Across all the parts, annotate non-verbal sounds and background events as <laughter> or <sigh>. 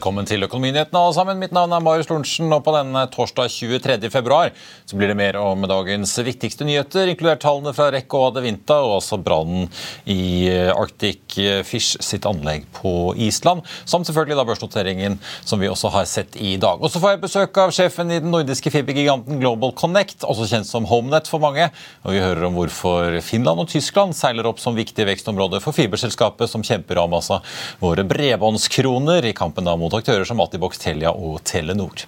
Velkommen til Økonominyhetene alle sammen. Mitt navn er Marius Lorentzen, og på denne torsdag 23. februar så blir det mer om dagens viktigste nyheter, inkludert tallene fra REC og Adevinta, og også brannen i Arctic Fish sitt anlegg på Island, samt selvfølgelig da børsnoteringen som vi også har sett i dag. Og så får jeg besøk av sjefen i den nordiske fibergiganten Global Connect, også kjent som Homenet for mange, og vi hører om hvorfor Finland og Tyskland seiler opp som viktige vekstområder for fiberselskapet som kjemper om altså våre bredbåndskroner i kampen da mot aktører som Atibox, Telia og Telenor.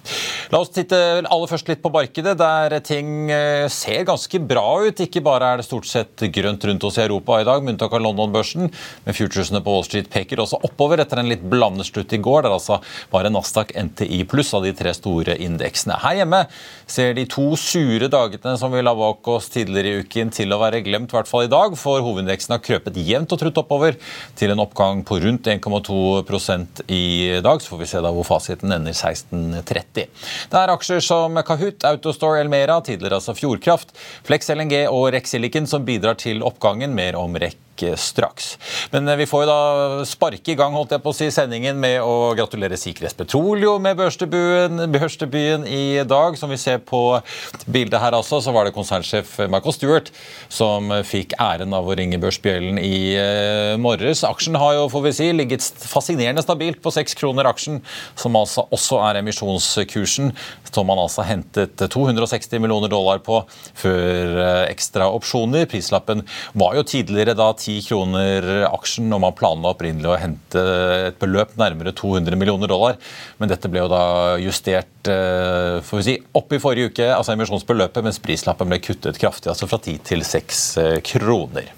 La oss titte aller først litt på markedet, der ting eh, ser ganske bra ut. Ikke bare er det stort sett grønt rundt oss i Europa i dag, med unntak av London-børsen, men futuresene på Wall Street peker også oppover etter en litt blandet slutt i går, der altså bare Nasdaq NTI pluss av de tre store indeksene. Her hjemme ser de to sure dagene som vi la bak oss tidligere i uken til å være glemt, i hvert fall i dag, for hovedindeksen har krøpet jevnt og trutt oppover til en oppgang på rundt 1,2% i dag så får vi se da hvor fasiten ender 16.30. Det er aksjer som Kahoot, Autostore, Elmera, tidligere altså Fjordkraft, Flex LNG og Rex Silicon som bidrar til oppgangen. Mer om REC straks. Men eh, vi får jo da sparke i gang holdt jeg på å si, sendingen med å gratulere Sikres Petroleum med Børstebyen i dag. Som vi ser på bildet her altså, så var det konsernsjef Michael Stewart som fikk æren av å ringe børsbjellen i uh, morges. Aksjen har jo, får vi si, ligget fascinerende stabilt på seks kroner aksjen, som altså også er emisjonskursen, som man altså hentet 260 millioner dollar på før uh, ekstra opsjoner. Prislappen var jo tidligere da 10 kroner aksjen, og man planla opprinnelig å hente et beløp nærmere 200 millioner dollar. Men dette ble jo da justert eh, får vi si, opp i forrige uke, altså emisjonsbeløpet, mens prislappen ble kuttet kraftig, altså fra 10 til 6 eh, kroner.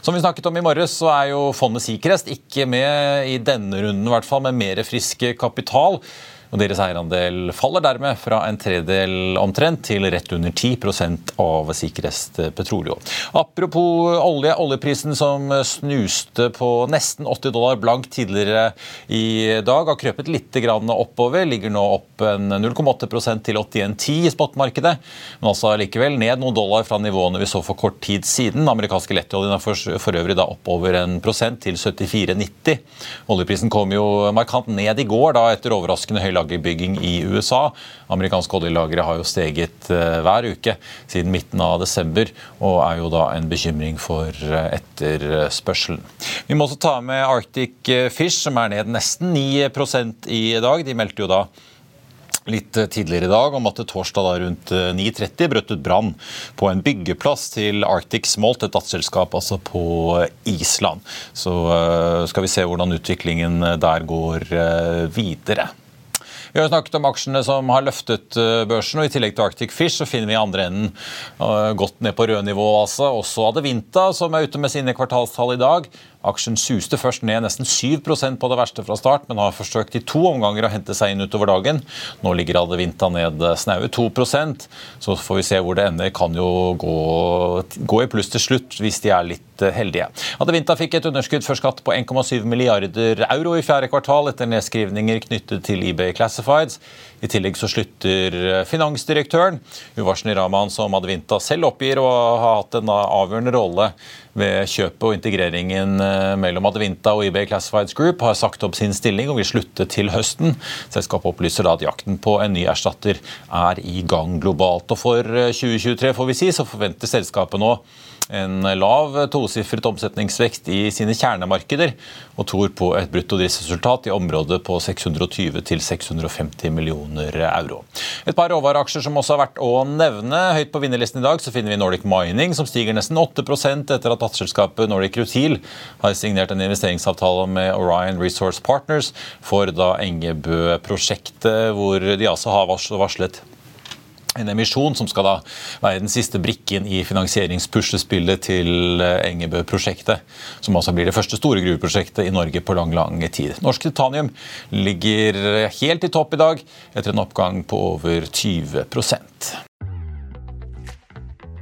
Som vi snakket om i morges, så er jo fondet Sikrest ikke med i denne runden, i hvert fall, med mer frisk kapital og Deres eierandel faller dermed fra en tredel omtrent til rett under 10% av Sikrest Petroleum. Apropos olje, oljeprisen som snuste på nesten 80 dollar blank tidligere i dag, har krøpet litt oppover. Ligger nå opp 0,8% til 81,10 i spotmarkedet, men altså likevel ned noen dollar fra nivåene vi så for kort tid siden. Den amerikanske lettoljen er for, øvrig da oppover en prosent til 74,90. Oljeprisen kom jo markant ned i går da etter overraskende høy lagerbygging i USA. Amerikanske oljelagre har jo steget eh, hver uke siden midten av desember, og er jo da en bekymring for eh, etterspørselen. Vi må også ta med Arctic Fish, som er ned nesten 9% i dag. De meldte jo da litt tidligere i dag om at det torsdag da rundt 9.30 eh, brøt ut brann på en byggeplass til Arctic Smolt, et datterselskap altså på Island. Så skal vi se hvordan utviklingen der går videre. Vi har snakket om aksjene som har løftet eh, børsen, og i tillegg til Arctic Fish så finner vi i andre enden uh, godt ned på rød nivå. Altså. Også Adevinta, som er ute med sine kvartalstall i dag. Aksjen suste først ned nesten 7% på det verste fra start, men har forsøkt i to omganger å hente seg inn utover dagen. Nå ligger Adevinta ned snaue 2% så får vi se hvor det ender. Kan jo gå, gå i pluss til slutt hvis de er litt eh, heldige. Adevinta fikk et underskudd før skatt på 1,7 milliarder euro i fjerde kvartal etter nedskrivninger knyttet til eBay Classifieds. I tillegg så slutter finansdirektøren, Uvarsen Rahman, som Advinta selv oppgir å ha hatt en avgjørende rolle ved kjøpet og integreringen eh, mellom Advinta og eBay Classifieds Group, har sagt opp sin stilling og vil slutte til høsten. Selskapet opplyser da at jakten på en ny erstatter er i gang globalt. Og For 2023 får vi si, så forventer selskapet nå en lav tosifret omsetningsvekst i sine kjernemarkeder, og tror på et bruttodriftsresultat i området på 620-650 millioner euro. Et par råvareaksjer som også har vært å nevne. Høyt på vinnerlisten i dag så finner vi Nordic Mining, som stiger nesten 8% etter at datterselskapet Nordic Rutil har signert en investeringsavtale med Orion Resource Partners for da Engebø-prosjektet, hvor de altså har varslet en emisjon som skal da være den siste brikken i finansieringspuslespillet til eh, Engebø-prosjektet. Som altså blir det første store gruveprosjektet i Norge på lang lang tid. Norsk Titanium ligger helt i topp i dag, etter en oppgang på over 20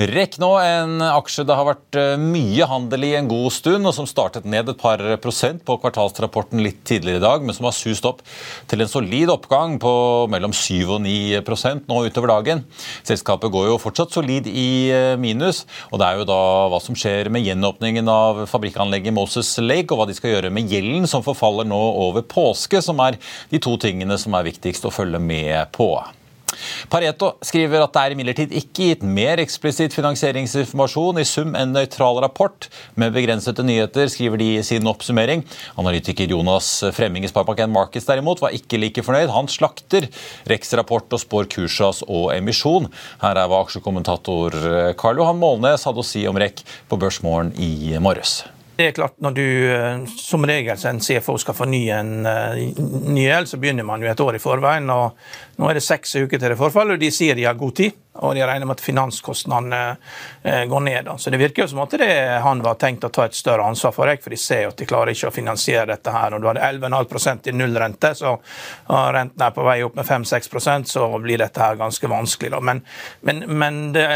Rekk nå en aksje det har vært eh, mye handel i en god stund, og som startet ned et par prosent på kvartalsrapporten litt tidligere i dag, men som har sust opp til en solid oppgang på mellom 7 og 9% nå utover dagen. Selskapet går jo fortsatt solid i eh, minus, og det er jo da hva som skjer med gjenåpningen av fabrikkanlegget Moses Lake, og hva de skal gjøre med gjelden som forfaller nå over påske, som er de to tingene som er viktigst å følge med på. Pareto skriver at det er imidlertid ikke gitt mer eksplisitt finansieringsinformasjon, i sum en nøytral rapport med begrensede nyheter, skriver de i sin oppsummering. Analytiker Jonas Fremming i Sparbank Markets derimot var ikke like fornøyd. Han slakter Rex rapport og spår kursas og emisjon. Her er hva aksjekommentator Karl Johan Målnes hadde å si om REC på Børsmorgen i morges. Det er klart, Når du eh, som regel en CFO skal fornye en uh, ny gjeld, så begynner man jo et år i forveien. og Nå er det seks uker til det forfaller, og de sier de har god tid. Og de regner med at finanskostnadene uh, går ned. Så det virker jo som at det han var tenkt å ta et større ansvar for, for de ser jo at de klarer ikke å finansiere dette her. Når du hadde 11,5 i nullrente, så renten er på vei opp med 5-6% så blir dette her ganske vanskelig. Da. Men, men, men det,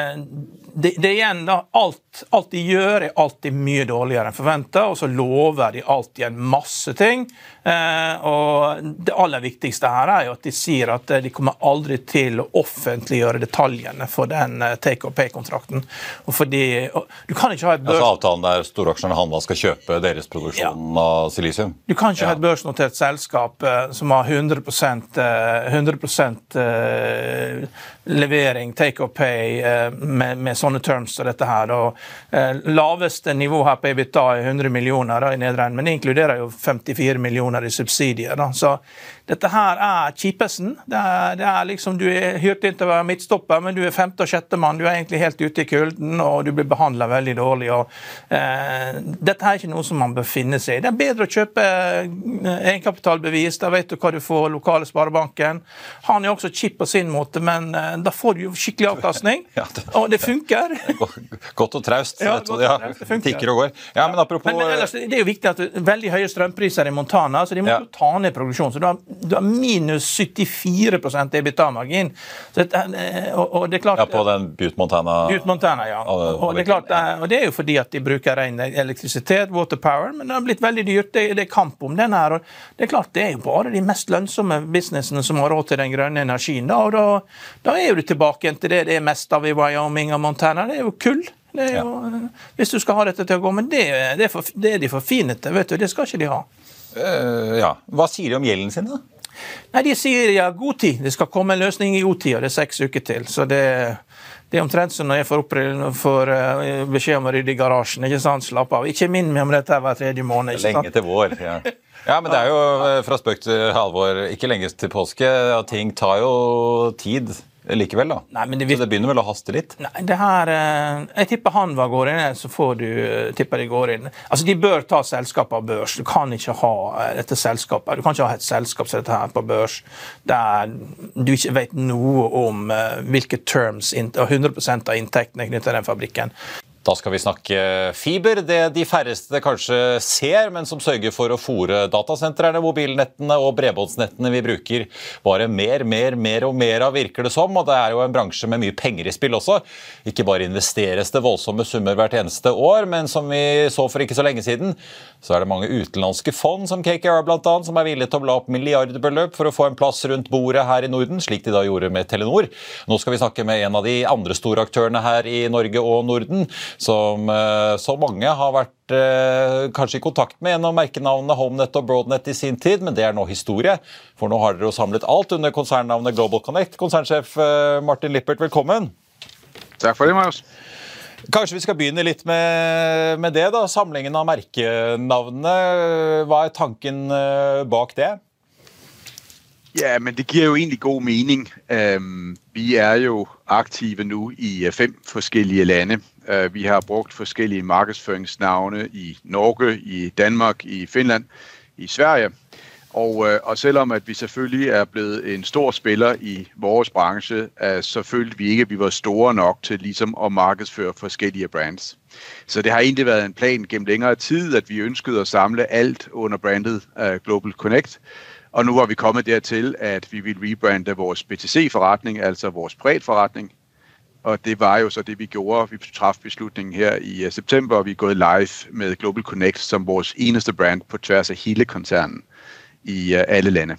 det, det, igjen da, alt, alt, de gjør, er alltid mye dårligere enn forventa, og så lover de alltid en masse ting. Eh, og Det aller viktigste her er jo at de sier at de kommer aldri til å offentliggjøre detaljene for den eh, take or pay-kontrakten. Og fordi, og, du kan ikke ha et børs... Altså Avtalen der storaksjene Hanva skal kjøpe deres produksjon ja. av silisium? Du kan ikke ja. ha et børsnotert selskap eh, som har 100%, 100 eh, levering, take or pay, eh, med, med, sånne terms som dette her. Og, eh, laveste nivå her på EBITDA er 100 millioner da, i nedregn, men det inkluderer jo 54 millioner i subsidier. Da. Så dette her er kjipesen. Det er, det er liksom, Du er hyrt inn til å være midtstopper, men du er femte- og sjettemann. Du er egentlig helt ute i kulden, og du blir behandla veldig dårlig. Og, eh, dette er ikke noe som man bør finne seg i. Det er bedre å kjøpe eh, egenkapitalbevis. Da vet du hva du får lokale sparebanken. Han er også kjip på sin måte, men da får du jo skikkelig avkastning. <laughs> ja, det, og det funker. <laughs> Godt og traust. Ja, godt og traust. Ja, tikker og går. Ja, men apropos... Men, men ellers, det er jo viktig at veldig høye strømpriser i Montana, så de må jo ta ned produksjonen. så du har du har minus 74 EBITDA-margin. Og, og, det er klart, ja, På den Butte Montana? Butte Montana, ja. Og, det er klart, og det er jo fordi at de bruker ren elektrisitet, water power, men det har blitt veldig dyrt. Det, det er kamp om den her. og Det er klart, det er jo bare de mest lønnsomme businessene som har råd til den grønne energien. Da, og da, da er jo du tilbake til det det er mest av i Wyoming og Montana. Det er jo kull. Det er jo, ja. Hvis du skal ha dette til å gå. Men det, det, er, for, det er de for fine til. vet du, Det skal ikke de ha. Uh, ja. Hva sier de om gjelden sin, da? Nei, De sier ja, god tid. Det skal komme en løsning i god tid, og det er seks uker til. Så det, det er omtrent som når jeg får, får uh, beskjed om å rydde i garasjen. ikke sant? Slapp av. Ikke minn meg om dette hver tredje måned. Lenge til vår, ja. Ja, men det er jo eh, fra spøk til alvor ikke lenge til påske. og Ting tar jo tid. Likevel, da. Nei, men det Så det begynner vel å haste litt? Nei, det her eh, Jeg tipper han var går inn, så får du eh, tipper de går inn. Altså, De bør ta selskapet av børs. Du kan ikke ha eh, dette selskapet. Du kan ikke ha et selskap som dette her på børs der du ikke vet noe om hvilke terms inn- og 100 av inntektene knyttet til den fabrikken. Da skal vi snakke fiber, det de færreste kanskje ser, men som sørger for å fòre datasentrene, mobilnettene og bredbåndsnettene vi bruker bare mer, mer, mer og mer av, virker det som. Og det er jo en bransje med mye penger i spill også. Ikke bare investeres det voldsomme summer hvert eneste år, men som vi så for ikke så lenge siden, så er det mange utenlandske fond, som KKR annet, som er villige til å bla opp milliardbeløp for å få en plass rundt bordet her i Norden, slik de da gjorde med Telenor. Nå skal vi snakke med en av de andre store aktørene her i Norge og Norden, som eh, så mange har vært eh, kanskje i kontakt med gjennom merkenavnene Homenet og Broadnet i sin tid, men det er nå historie. For nå har dere jo samlet alt under konsernnavnet Global Connect. Konsernsjef eh, Martin Lippert, velkommen. Takk for det, Marius. Kanskje vi skal begynne litt med, med det, da. Samlingen av merkenavnene. Hva er tanken bak det? Ja, men det giver jo egentlig god mening. Øhm, vi er jo aktive nu i øh, fem forskellige lande. Øh, Vi har brukt forskellige markedsføringsnavne i Norge, i Danmark, i Finland, i Sverige. Og, øh, og selvom at vi selvfølgelig er blevet en stor spiller i vores branche, øh, så følte vi ikke, at vi var store nok til ligesom at markedsføre forskellige brands. Så det har egentlig været en plan gennem længere tid, at vi ønskede at samle alt under brandet øh, Global Connect. Og nu var vi kommet dertil, at vi vil rebrande vores BTC-forretning, altså vores bredt-forretning. Og det var jo så det, vi gjorde. Vi traf beslutningen her i øh, september, og vi er gået live med Global Connect som vores eneste brand på tværs af hele koncernen i øh, alle lande.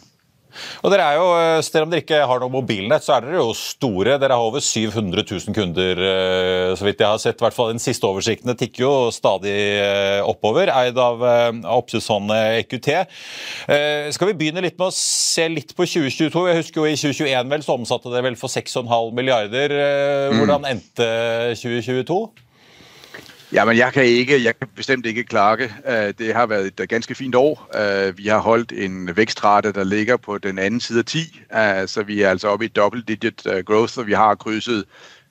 Og dere er jo, eh, Selv om dere ikke har noe mobilnett, så er dere jo store. Dere har over 700 000 kunder, eh, så vidt jeg har sett. I hvert fall Den siste oversikten tikker jo stadig eh, oppover, eid av oppsynsfondet EQT. Skal vi begynne litt med å se litt på 2022? Jeg husker jo I 2021 vel, så omsatte det vel for 6,5 milliarder. Eh, Hvordan endte 2022? Jamen, jeg kan, ikke, jeg kan bestemt ikke klage. Øh, Det har været et øh, ganske fint år. Øh, Vi har holdt en vækstrate, der ligger på den anden side af 10, øh, så vi er altså oppe i double-digit growth, og vi har krydset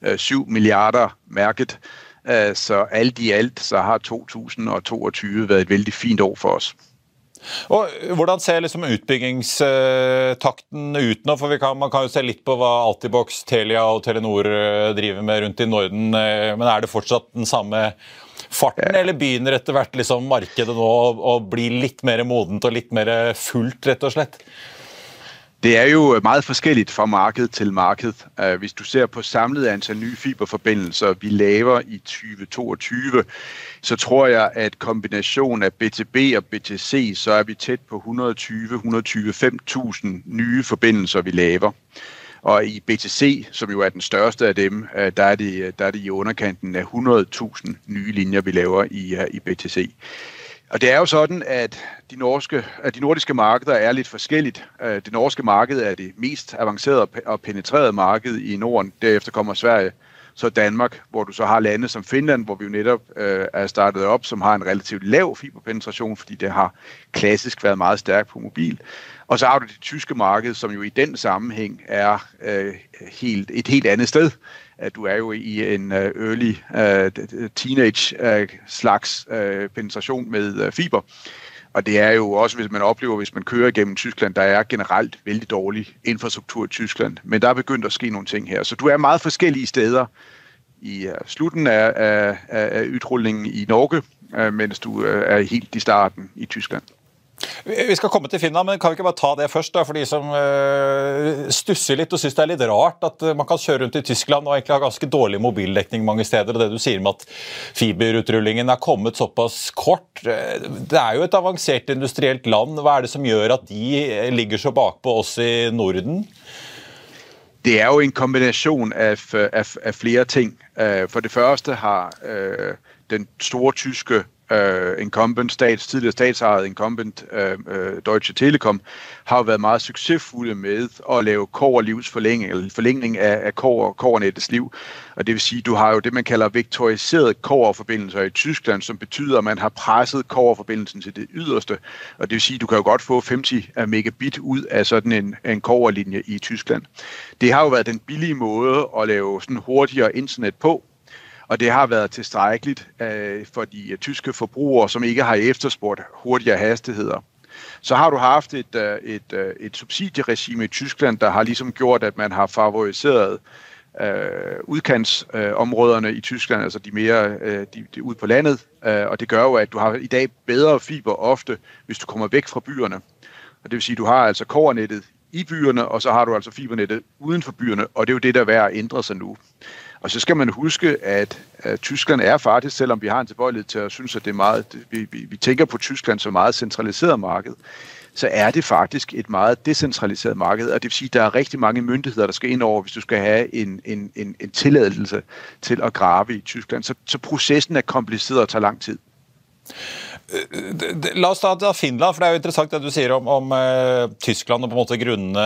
øh, 7 milliarder mærket. Så alt i alt så har 2022 været et vældig fint år for os. Og Hvordan ser liksom utbyggingstakten ut nå? For vi kan, Man kan jo se litt på hva Altibox, Telia og Telenor eh, driver med rundt i Norden. eh, Men er det fortsatt den samme farten, eller begynner etter hvert liksom markedet nå å bli litt mer modent og litt mer fullt, rett og slett? Det er jo meget forskelligt fra marked til marked. Øh, Hvis du ser på samlet antal nye fiberforbindelser, vi laver i 2022, så tror jeg, at kombination af BTB og BTC, så er vi tæt på 120-125.000 nye forbindelser, vi laver. Og i BTC, som jo er den største af dem, øh, der er det, der er det i underkanten af 100.000 nye linjer, vi laver i, øh, i BTC. Og det er jo sådan, at de, norske, at de nordiske markeder er lidt forskelligt. Øh, Det norske marked er det mest avancerede og pe- og penetrerede marked i Norden. Derefter kommer Sverige, så Danmark, hvor du så har lande som Finland, hvor vi jo netop øh, er startet op, som har en relativt lav fiberpenetration, fordi det har klassisk været meget stærkt på mobil. Og så har du det tyske marked, som jo i den sammenhæng er øh, helt, et helt andet sted. At du er jo i en øh, early øh, teenage øh, penetration med fiber. Og det er jo også, hvis man oplever, hvis man kører gennem Tyskland, der er generelt veldig dårlig infrastruktur i Tyskland. Men der er begyndt at ske nogle ting her. Så du er meget forskellige steder i slutten af af i Norge, mens du er helt i starten i Tyskland. Vi skal komme til Finland, men kan vi ikke bare ta det først? da, For de som øh, stusser litt og syns det er litt rart at eh, man kan kjøre rundt i Tyskland og egentlig ha ganske dårlig mobildekning mange steder. Og det du sier med at fiberutrullingen er kommet såpass kort eh, Det er jo et avansert industrielt land. Hva er det som gjør at de ligger så bakpå oss i Norden? Det er jo en kombinasjon av, av, av flere ting. For det første har øh, den store tyske uh, incumbent, stats, tidligere statsejet incumbent øh, uh, Deutsche Telekom, har jo været meget succesfulde med at lave koverlivs forlængning, eller forlængning af, af kover, liv. Og det vil sige, du har jo det, man kalder vektoriseret koverforbindelser i Tyskland, som betyder, at man har presset koverforbindelsen til det yderste. Og det vil sige, du kan jo godt få 50 megabit ud af sådan en, en koverlinje i Tyskland. Det har jo været den billige måde at lave sådan hurtigere internet på, og det har været tilstrækkeligt øh, for de uh, tyske forbrugere, som ikke har efterspurgt hurtigere hastigheder. Så har du haft et, uh, et, et subsidieregime i Tyskland, der har ligesom gjort, at man har favoriseret øh, øh, i Tyskland, altså de mere øh, de, de ude på landet, øh, og det gør jo, at du har i dag bedre fiber ofte, hvis du kommer væk fra byerne. Og det vil sige, at du har altså kårnettet i byerne, og så har du altså fibernettet uden for byerne, og det er jo det, der er værd at ændre sig nu. Og så skal man huske, at, at Tyskland er faktisk, selvom vi har en tilbøjelighed til at synes, at det er meget, vi, vi, vi tænker på Tyskland som meget centraliseret marked, så er det faktisk et meget decentraliseret marked, og det vil sige, at der er rigtig mange myndigheder, der skal ind over, hvis du skal have en, en, en, en tilladelse til at grave i Tyskland. Så, så processen er kompliceret og tager lang tid. La oss ta Finland, for det er jo interessant det du sier om, om uh, Tyskland og på en måte grunnene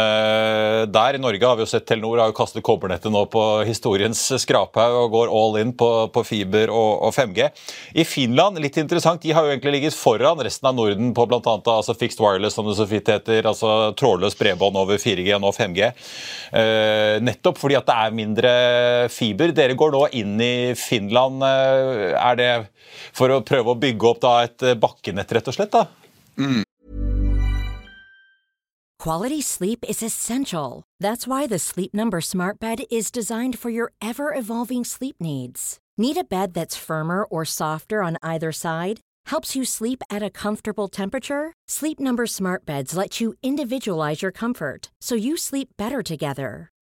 der. I Norge har vi jo sett Telenor har jo kastet kobbernettet nå på historiens skraphaug og går all in på, på fiber og, og, 5G. I Finland, litt interessant, de har jo egentlig ligget foran resten av Norden på bl.a. Altså fixed wireless, som det så fint heter, altså trådløs bredbånd over 4G og nå 5G. Uh, nettopp fordi at det er mindre fiber. Dere går nå inn i Finland. Uh, er det for å prøve å bygge opp da et eh, bakkenett, rett og slett? Mm. Quality sleep is essential. That's why the Sleep Number Smart Bed is designed for your ever-evolving sleep needs. Need a bed that's firmer or softer on either side? Helps you sleep at a comfortable temperature? Sleep Number Smart Beds let you individualize your comfort so you sleep better together.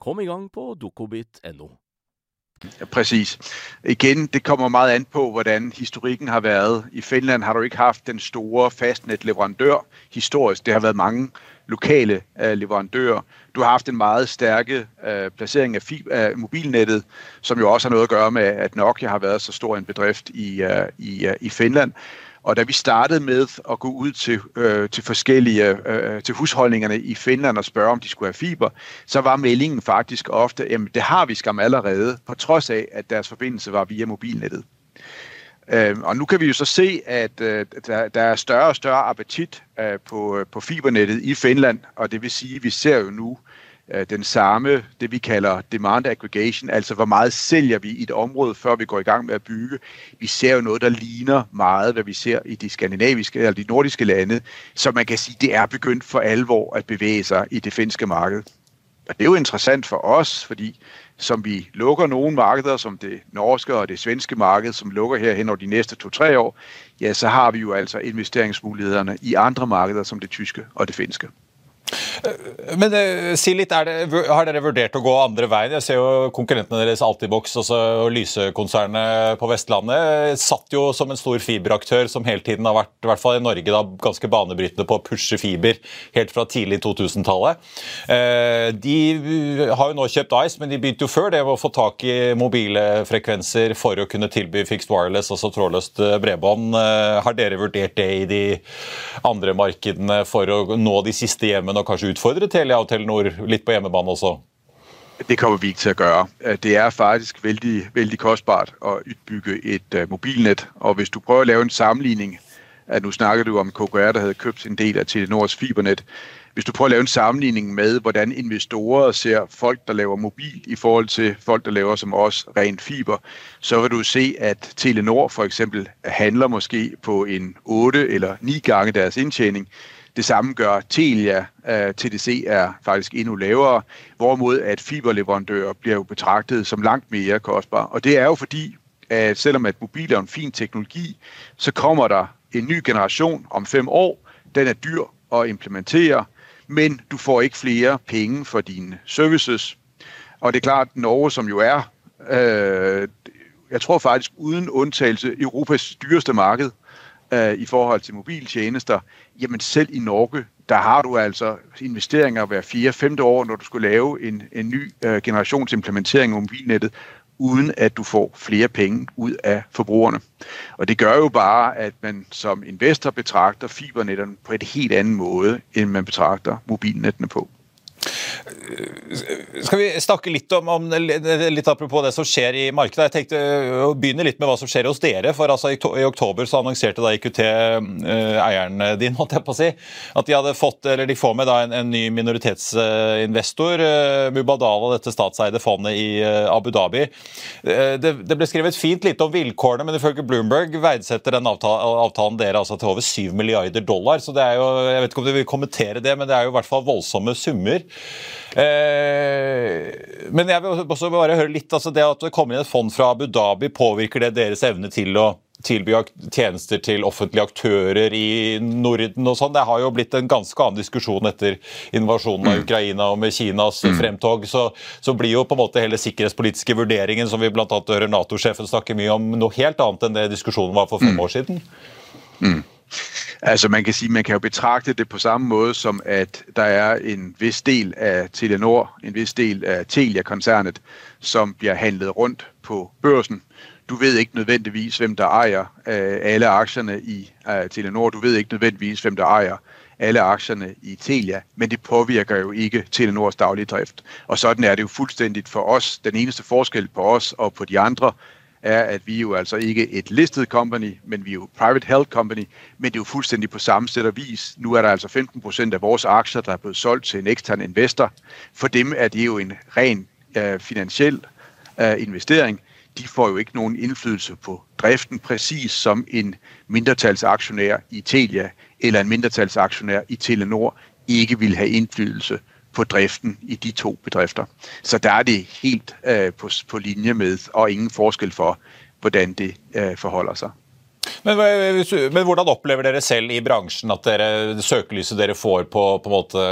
Kom i gang på dokobit.no. Ja, præcis. Igen, det kommer meget an på, hvordan historikken har været. I Finland har du ikke haft den store fastnet-leverandør historisk. Det har været mange lokale uh, leverandører. Du har haft en meget stærke uh, placering af, af mobilnettet, som jo også har noget at gøre med, at Nokia har været så stor en bedrift i, uh, i, uh, i Finland. Og da vi startede med at gå ud til, øh, til forskellige øh, til husholdningerne i Finland og spørge, om de skulle have fiber, så var meldingen faktisk ofte, at det har vi skam allerede, på trods af, at deres forbindelse var via mobilnettet. Øh, og nu kan vi jo så se, at øh, der, der er større og større appetit øh, på, på fibernettet i Finland, og det vil sige, at vi ser jo nu, Øh, den samme, det vi kalder demand aggregation, altså hvor meget sælger vi i et område, før vi går i gang med at bygge. Vi ser jo noget, der ligner meget, hvad vi ser i de skandinaviske eller de nordiske lande, så man kan sige, det er begyndt for alvor at bevæge sig i det finske marked. Og det er jo interessant for os, fordi som vi lukker nogle markeder, som det norske og det svenske marked, som lukker her hen over de næste to-tre år, ja, så har vi jo altså investeringsmulighederne i andre markeder, som det tyske og det finske. Men uh, si litt, det, Har dere vurdert å gå andre veien? Jeg ser jo konkurrentene deres Altibox og Lyse-konsernet på Vestlandet satt jo som en stor fiberaktør som hele tiden har vært, i hvert fall i Norge, da, ganske banebrytende på å pushe fiber helt fra tidlig 2000-tallet. Uh, de har jo nå kjøpt Ice, men de begynte jo før det å få tak i mobile frekvenser for å kunne tilby fixed wireless, altså trådløst bredbånd. Uh, har dere vurdert det i de andre markedene for å nå de siste hjemmene og kanskje utfordre Telia og Telenor litt på hjemmebane også? Det kommer vi ikke til å gjøre. Det er faktisk veldig, veldig kostbart å utbygge et uh, mobilnett. Og hvis du prøver å lave en sammenligning at Nå snakker du om KKR, der hadde kjøpt en del av Telenors fibernett. Hvis du prøver å lave en sammenligning med hvordan investorer ser folk der laver mobil i forhold til folk der laver som oss rent fiber, så vil du se at Telenor f.eks. handler måske på en åtte eller ni ganger deres inntjening. Det samme gjør Telia. TDC er faktisk endnu lavere, hvorimod at fiberleverandører blir jo betraktet som langt mer kostbare. Og det er jo fordi, at selvom at mobil er en fin teknologi, så kommer der en ny generation om fem år. Den er dyr å implementere men du får ikke flere penge for dine services. Og det er klart, Norge, som jo er, øh, jeg tror faktisk uden undtagelse, Europas dyreste marked øh, i forhold til mobiltjenester, jamen selv i Norge, der har du altså investeringer hver fire-femte år, når du skulle lave en, en ny øh, generationsimplementering af mobilnettet, uden at du får flere penge ud af forbrugerne. Og det gør jo bare, at man som investor betragter fibernetterne på et helt anden måde, end man betragter mobilnettene på. Skal vi snakke litt om, om, litt apropos det som skjer i markedet. Jeg tenkte å begynne litt med hva som skjer hos dere. for altså I, oktober så annonserte da IQT, eh, eieren din, <laughs> holdt jeg på å si, at de hadde fått, eller de får med da en, en ny minoritetsinvestor, uh, Mubadala, dette statseide fondet i Abu Dhabi. Det, det, ble skrevet fint lite om vilkårene, men ifølge Bloomberg verdsetter den avtalen, avtalen dere altså til over 7 milliarder dollar. så det er jo, Jeg vet ikke om du vil kommentere det, men det er jo i hvert fall voldsomme summer. Eh, men jeg vil også bare høre litt, altså det at det kommer inn et fond fra Abu Dhabi, påvirker det deres evne til å tilby tjenester til offentlige aktører i Norden og sånn. Det har jo blitt en ganske annen diskusjon etter invasjonen av mm. Ukraina og med Kinas mm. fremtog. Så, så, blir jo på en måte hele sikkerhetspolitiske vurderingen, som vi bl.a. hører Nato-sjefen snakke mye om, noe helt annet enn det diskusjonen var for fem mm. år siden. Mm. Altså man kan sige, man kan jo betragte det på samme måde som at der er en vis del af Telenor, en vis del af Telia-koncernet, som bliver handlet rundt på børsen. Du ved ikke nødvendigvis, hvem der ejer øh, alle aktierne i øh, Telenor. Du ved ikke nødvendigvis, hvem der ejer alle aktierne i Telia, men det påvirker jo ikke Telenors daglige drift. Og sådan er det jo fuldstændigt for os. Den eneste forskel på os og på de andre er, at vi jo altså ikke et listed company, men vi er jo private health company, men det er jo fuldstændig på samme sæt og vis. Nu er der altså 15 procent af vores aktier, der er blevet solgt til en ekstern investor. For dem er det jo en ren uh, finansiel uh, investering. De får jo ikke nogen indflydelse på driften, præcis som en mindretalsaktionær i Telia eller en mindretalsaktionær i Telenor ikke vil have indflydelse på driften i de to bedrifter. Så der er det helt øh, på, på linje med, og ingen forskel for, hvordan det øh, forholder seg. Men, men, hvordan opplever dere selv i bransjen at dere, søkelyset dere får på, på måte,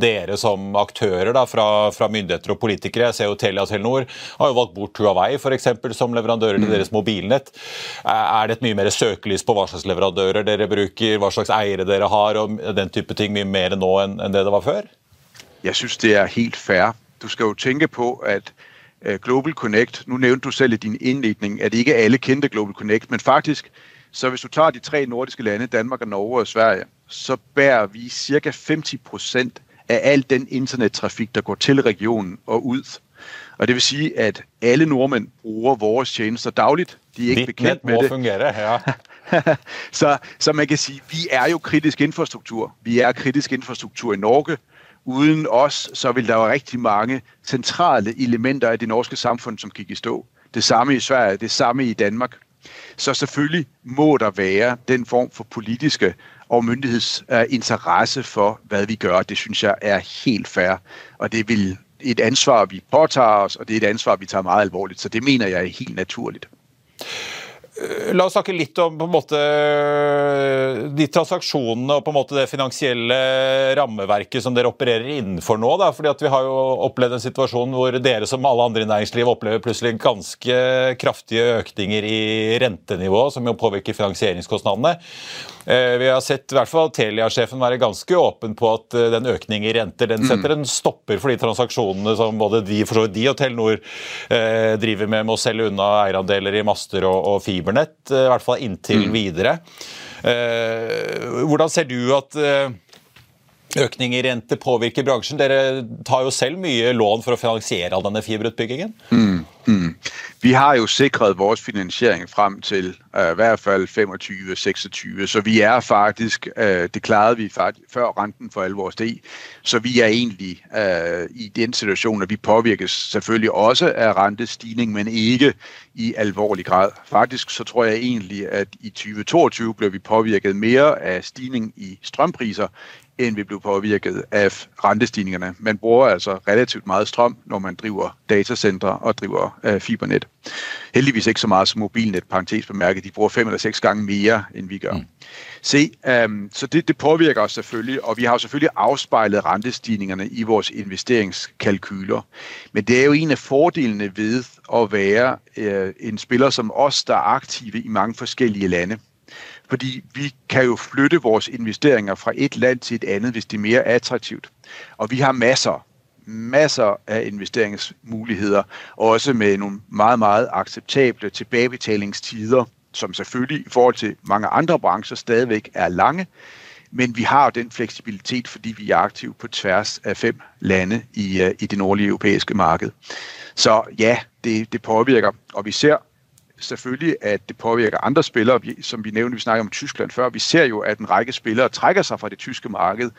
dere som aktører da, fra, fra, myndigheter og politikere? Jeg ser jo Telia og Telenor har jo valgt bort Huawei for eksempel, som leverandører til mm. deres mobilnett. Er det et mye mer søkelys på hva slags leverandører dere bruker, hva slags eiere dere har, og den type ting mye mer nå enn det det var før? Jeg synes, det er helt fair. Du skal jo tænke på, at øh, Global Connect, nu nævnte du selv i din indledning, at ikke alle kendte Global Connect, men faktisk, så hvis du tager de tre nordiske lande, Danmark og Norge og Sverige, så bærer vi cirka 50 procent af al den internettrafik, der går til regionen og ud. Og det vil sige, at alle nordmænd bruger vores tjenester dagligt. De er ikke bekendt med det. Fungere, ja. <laughs> så, så man kan sige, vi er jo kritisk infrastruktur. Vi er kritisk infrastruktur i Norge, Uden oss så vil der være rigtig mange centrale elementer i det norske samfunnet som gikk i stå. Det samme i Sverige, det samme i Danmark. Så selvfølgelig må der være den form for politiske og myndighedsinteresse for, hva vi gjør. Det synes jeg er helt fair. Og det er et ansvar, vi påtager oss, og det er et ansvar, vi tar veldig alvorlig. Så det mener jeg er helt naturligt. Eh, la oss snakke litt om måte de transaksjonene og på en måte det finansielle rammeverket som dere opererer innenfor nå. Da. fordi Vi har jo opplevd en situasjon hvor dere som alle andre i næringslivet opplever plutselig ganske kraftige økninger i rentenivået, som jo påvirker finansieringskostnadene. Eh, vi har sett i hvert fall Telia-sjefen være ganske åpen på at eh, den økning i renter den setter en stopper for de transaksjonene som både de, de og Telenor eh, driver med med å selge unna eierandeler i master og, og fibernett, i hvert fall inntil mm. videre. Hvordan ser du at økning i rente påvirker bransjen? Dere tar jo selv mye lån for å finansiere all denne fiberutbyggingen. Mm, mm. Vi har jo sikret vores finansiering frem til uh, i hvert fall 25-26, så vi er faktisk uh, Det klarede vi faktisk før renten for alvor steg. Så vi er egentlig uh, i den situasjonen at vi påvirkes selvfølgelig også av rentestigning, men ikke i alvorlig grad. Faktisk så tror jeg egentlig at i 2022 ble vi påvirket mer av stigning i strømpriser end vi blev påvirket af rentestigningerne. Man bruger altså relativt meget strøm, når man driver datacentre og driver øh, fibernet. Heldigvis ikke så meget som mobilnet, parentes bemærket. De bruger fem eller seks gange mere, end vi gør. Mm. Se, øhm, så det, det påvirker os selvfølgelig, og vi har jo selvfølgelig afspejlet rentestigningerne i vores investeringskalkyler. Men det er jo en af fordelene ved at være øh, en spiller som os, der er aktive i mange forskellige lande. Fordi vi kan jo flytte vores investeringer fra et land til et andet, hvis det er mere attraktivt. Og vi har masser, masser af investeringsmuligheder, også med nogle meget, meget acceptable tilbagebetalingstider, som selvfølgelig i forhold til mange andre brancher stadigvæk er lange, men vi har den fleksibilitet, fordi vi er aktive på tværs af fem lande i, øh, i det nordlige europæiske marked. Så ja, det, det påvirker, og vi ser selvfølgelig, at det påvirker andre spillere, som vi nævnte, vi snakker om Tyskland før. Vi ser jo, at en række spillere trækker sig fra det tyske marked.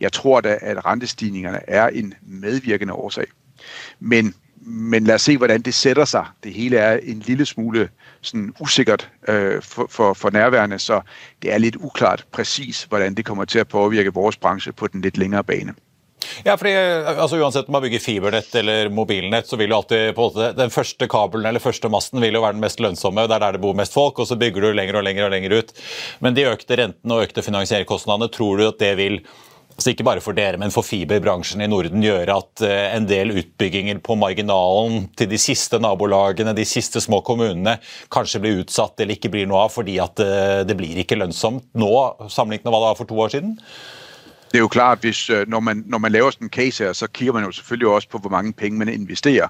Jeg tror da, at rentestigningerne er en medvirkende årsag. Men, men lad os se, hvordan det sætter sig. Det hele er en lille smule sådan usikkert øh, for, for, for nærværende, så det er lidt uklart præcis, hvordan det kommer til at påvirke vores branche på den lidt længere bane. Ja, fordi altså Uansett om man bygger fibernett eller mobilnett, så vil jo alltid på måte, den første kabelen eller første masten vil jo være den mest lønnsomme. Det er der det bor mest folk, og så bygger du lenger og lenger og lenger ut. Men de økte rentene og økte finansieringskostnadene, tror du at det vil så ikke bare for dere, men for fiberbransjen i Norden gjøre at eh, en del utbygginger på marginalen til de siste nabolagene, de siste små kommunene, kanskje blir utsatt eller ikke blir noe av fordi at eh, det blir ikke lønnsomt nå, sammenlignet med hva det var for to år siden? Det er jo klart, hvis, øh, når, man, når man laver sådan en case her, så kigger man jo selvfølgelig også på, hvor mange penge man investerer.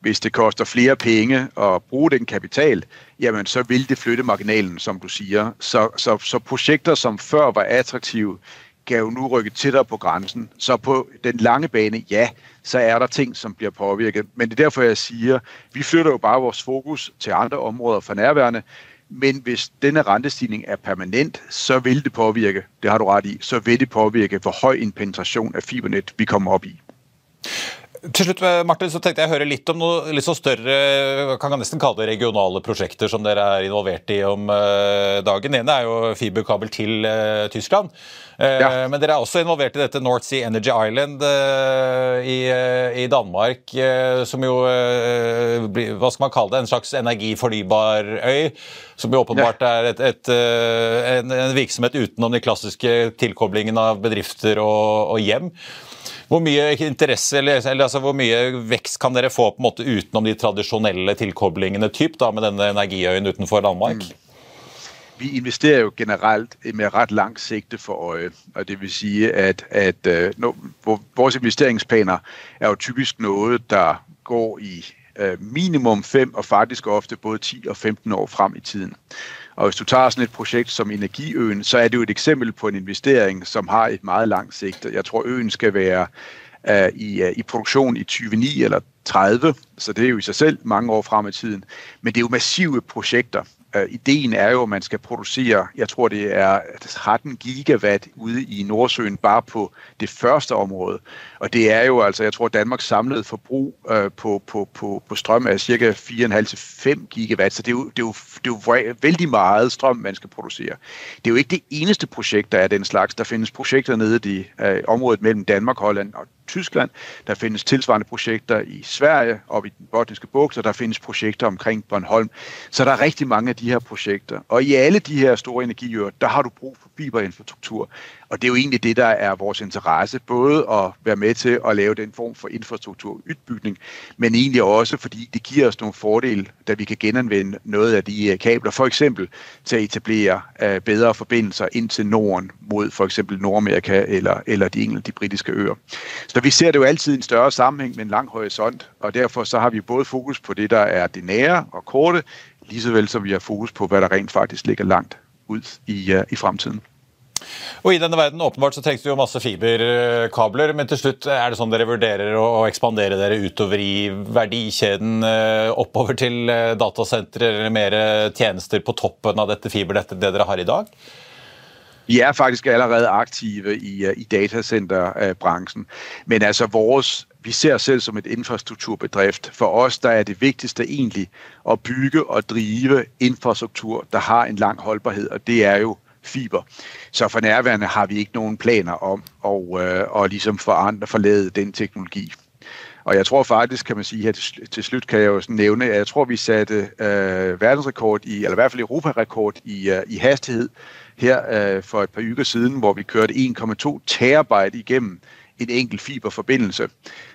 Hvis det koster flere penge at bruge den kapital, jamen så vil det flytte marginalen, som du siger. Så, så, så projekter, som før var attraktive, kan jo nu rykke tættere på grænsen. Så på den lange bane, ja, så er der ting, som bliver påvirket. Men det er derfor, jeg siger, vi flytter jo bare vores fokus til andre områder for nærværende. Men hvis denne rentestigning er permanent, så vil det påvirke, det har du ret i, så vil det påvirke, hvor høy en penetrasjon av fibernet vi kommer opp i. Til slutt, Martin, så tenkte jeg å høre litt om noe litt så større kan jeg nesten kalle det regionale prosjekter som dere er involvert i om uh, dagen. Den ene er jo fiberkabel til uh, Tyskland. Ja. Men dere er også involvert i dette North Sea Energy Island i, i, Danmark. som jo blir, hva skal man kalle det, en slags energifornybar øy. Som jo åpenbart er et, et, en, en, virksomhet utenom de klassiske tilkoblingene av bedrifter og, og hjem. Hvor mye interesse, eller, eller altså, hvor mye vekst kan dere få på en måte utenom de tradisjonelle tilkoblingene typ, da, med denne energiøyen utenfor Danmark? Mm. Vi investerer jo generelt med ret langt sigte for øje. og det vil sige, at, at når, vores investeringsplaner er jo typisk noget, der går i uh, minimum 5 og faktisk ofte både 10 og 15 år frem i tiden. Og hvis du tager sådan et projekt som Energiøen, så er det jo et eksempel på en investering, som har et meget langt sigt. Jeg tror, øen skal være uh, i, uh, i produktion i 2029 eller 30, så det er jo i sig selv mange år frem i tiden. Men det er jo massive projekter, ideen er jo, at man skal producere, jeg tror det er 13 gigawatt ude i Nordsøen bare på det første område. Og det er jo altså, jeg tror Danmarks samlede forbrug uh, på, på, på, på strøm er cirka 4,5-5 gigawatt, så det er, jo, det, er jo, det er jo vældig meget strøm, man skal producere. Det er jo ikke det eneste projekt, der er den slags. Der findes projekter nede i uh, området mellem Danmark Holland, og Tyskland. Der findes tilsvarende projekter i Sverige og i den botniske bugt, og der findes projekter omkring Bornholm. Så der er rigtig mange af de her projekter. Og i alle de her store energiøer, der har du brug for fiberinfrastruktur. Og det er jo egentlig det, der er vores interesse, både at være med til at lave den form for infrastrukturudbygning, men egentlig også, fordi det giver os nogle fordele, da vi kan genanvende noget af de øh, kabler, for eksempel til at etablere uh, bedre forbindelser ind til Norden mod for eksempel Nordamerika eller, eller de enkelte de britiske øer. Så vi ser det jo altid i en større sammenhæng med en lang horisont, og derfor så har vi både fokus på det, der er det nære og korte, lige så vel som vi har fokus på, hvad der rent faktisk ligger langt ud i, uh, i fremtiden. Og I denne verden åpenbart så trengs det jo masse fiberkabler, men til slutt er det sånn dere vurderer å ekspandere dere utover i verdikjeden, eh, oppover til eh, datasentre eller mer tjenester på toppen av dette fibernettet, det dere har i dag? Vi er faktisk allerede aktive i, i datacenterbranchen, men altså vores vi ser oss selv som et infrastrukturbedrift. For oss der er det vigtigste egentlig at bygge og drive infrastruktur, der har en lang holdbarhed, og det er jo fiber. Så for nærværende har vi ikke nogen planer om at, øh, at forandre, forlade den teknologi. Og jeg tror faktisk, kan man sige her til, til slut, kan jeg jo nævne, at jeg tror, vi satte øh, verdensrekord i, eller i hvert fald europarekord i, øh, i hastighed her øh, for et par uger siden, hvor vi kørte 1,2 terabyte igennem en enkelt fiberforbindelse.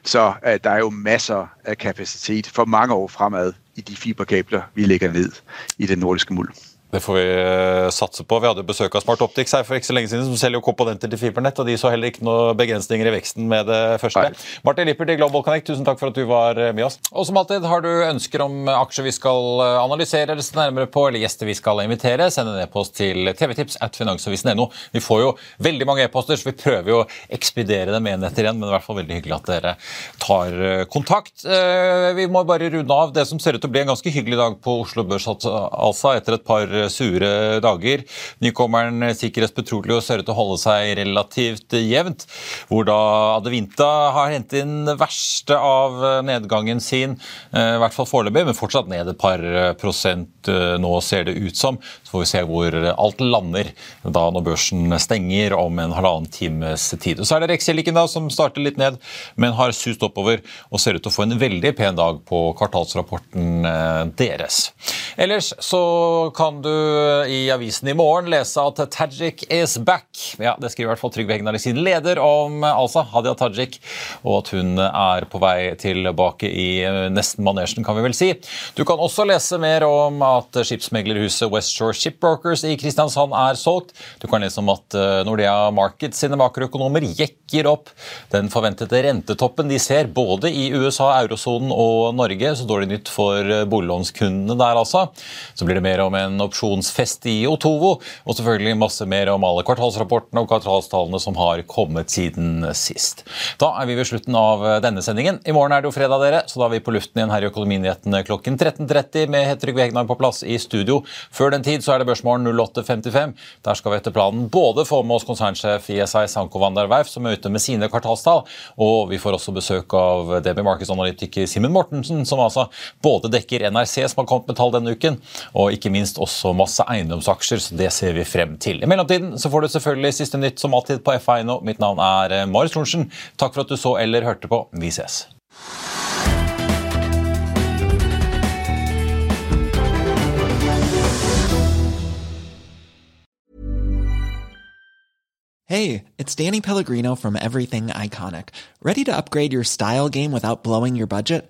Så øh, der er jo masser af kapacitet for mange år fremad i de fiberkabler, vi lægger ned i den nordiske muld. Det får vi eh, satse på. Vi hadde besøk av Smart Optics her for ikke så lenge siden, som selger jo komponenter til fibernett, og de så heller ikke noen begrensninger i veksten med det første. Nei. Martin Lippert i Global Connect, tusen takk for at du var eh, med oss. Og som alltid, har du ønsker om aksjer vi skal eh, analysere eller se nærmere på, eller gjester vi skal invitere, send en e-post til tvtips at finansavisen.no. Vi får jo veldig mange e-poster, så vi prøver jo å ekspedere dem en etter én, men det er i hvert fall veldig hyggelig at dere tar kontakt. Vi må bare runde av det som ser ut til å bli en ganske hyggelig dag på Oslo Børs, altså, etter et par sure dager. Nykommeren Sikkerhets Petroleum ser ut til å holde seg relativt jevnt, hvor da Adevinta har hentet inn det verste av nedgangen sin, eh, i hvert fall foreløpig, men fortsatt ned et par prosent eh, nå, ser det ut som. Så får vi se hvor alt lander da når børsen stenger om en halvannen times tid. Og Så er det Rex-Silicon som starter litt ned, men har sust oppover og ser ut til å få en veldig pen dag på kvartalsrapporten eh, deres. Ellers så kan du i avisen i morgen lese at Tajik is back. Ja, Det skriver i hvert fall Trygve Hegnar i sin leder om altså Hadia Tajik, og at hun er på vei tilbake i nesten manesjen, kan vi vel si. Du kan også lese mer om at skipsmeglerhuset Westshore Shipbrokers i Kristiansand er solgt. Du kan lese om at eh, Nordea Markets sine makroøkonomer jekker opp den forventede rentetoppen de ser både i USA, eurosonen og Norge. Så dårlig nytt for boliglånskundene der, altså. Så blir det mer om en opsjon opsjonsfest i Otovo. Og selvfølgelig masse mer om alle kvartalsrapportene og kvartalstallene som har kommet siden sist. Da er vi ved slutten av denne sendingen. I morgen er det jo fredag, dere, så da er vi på luften igjen her i Økonominyhetene klokken 13.30 med Trygve Hegnar på plass i studio. Før den tid så er det Børsmorgen 08.55. Der skal vi etter planen både få med oss konsernsjef i SI Sanko Vandar Werf, som er ute med sine kvartalstall, og vi får også besøk av DB Markedsanalytiker Simen Mortensen, som altså både dekker NRC, som har kommet med tall denne uken, og ikke minst også masse eiendomsaksjer, så det ser vi frem til. I mellomtiden så får du selvfølgelig siste nytt som alltid på FA.no. Mitt navn er eh, Marius Thorensen. Takk for at du så eller hørte på. Vi ses. Hey, it's Danny Pellegrino from Everything Iconic. Ready to upgrade your style game without blowing your budget?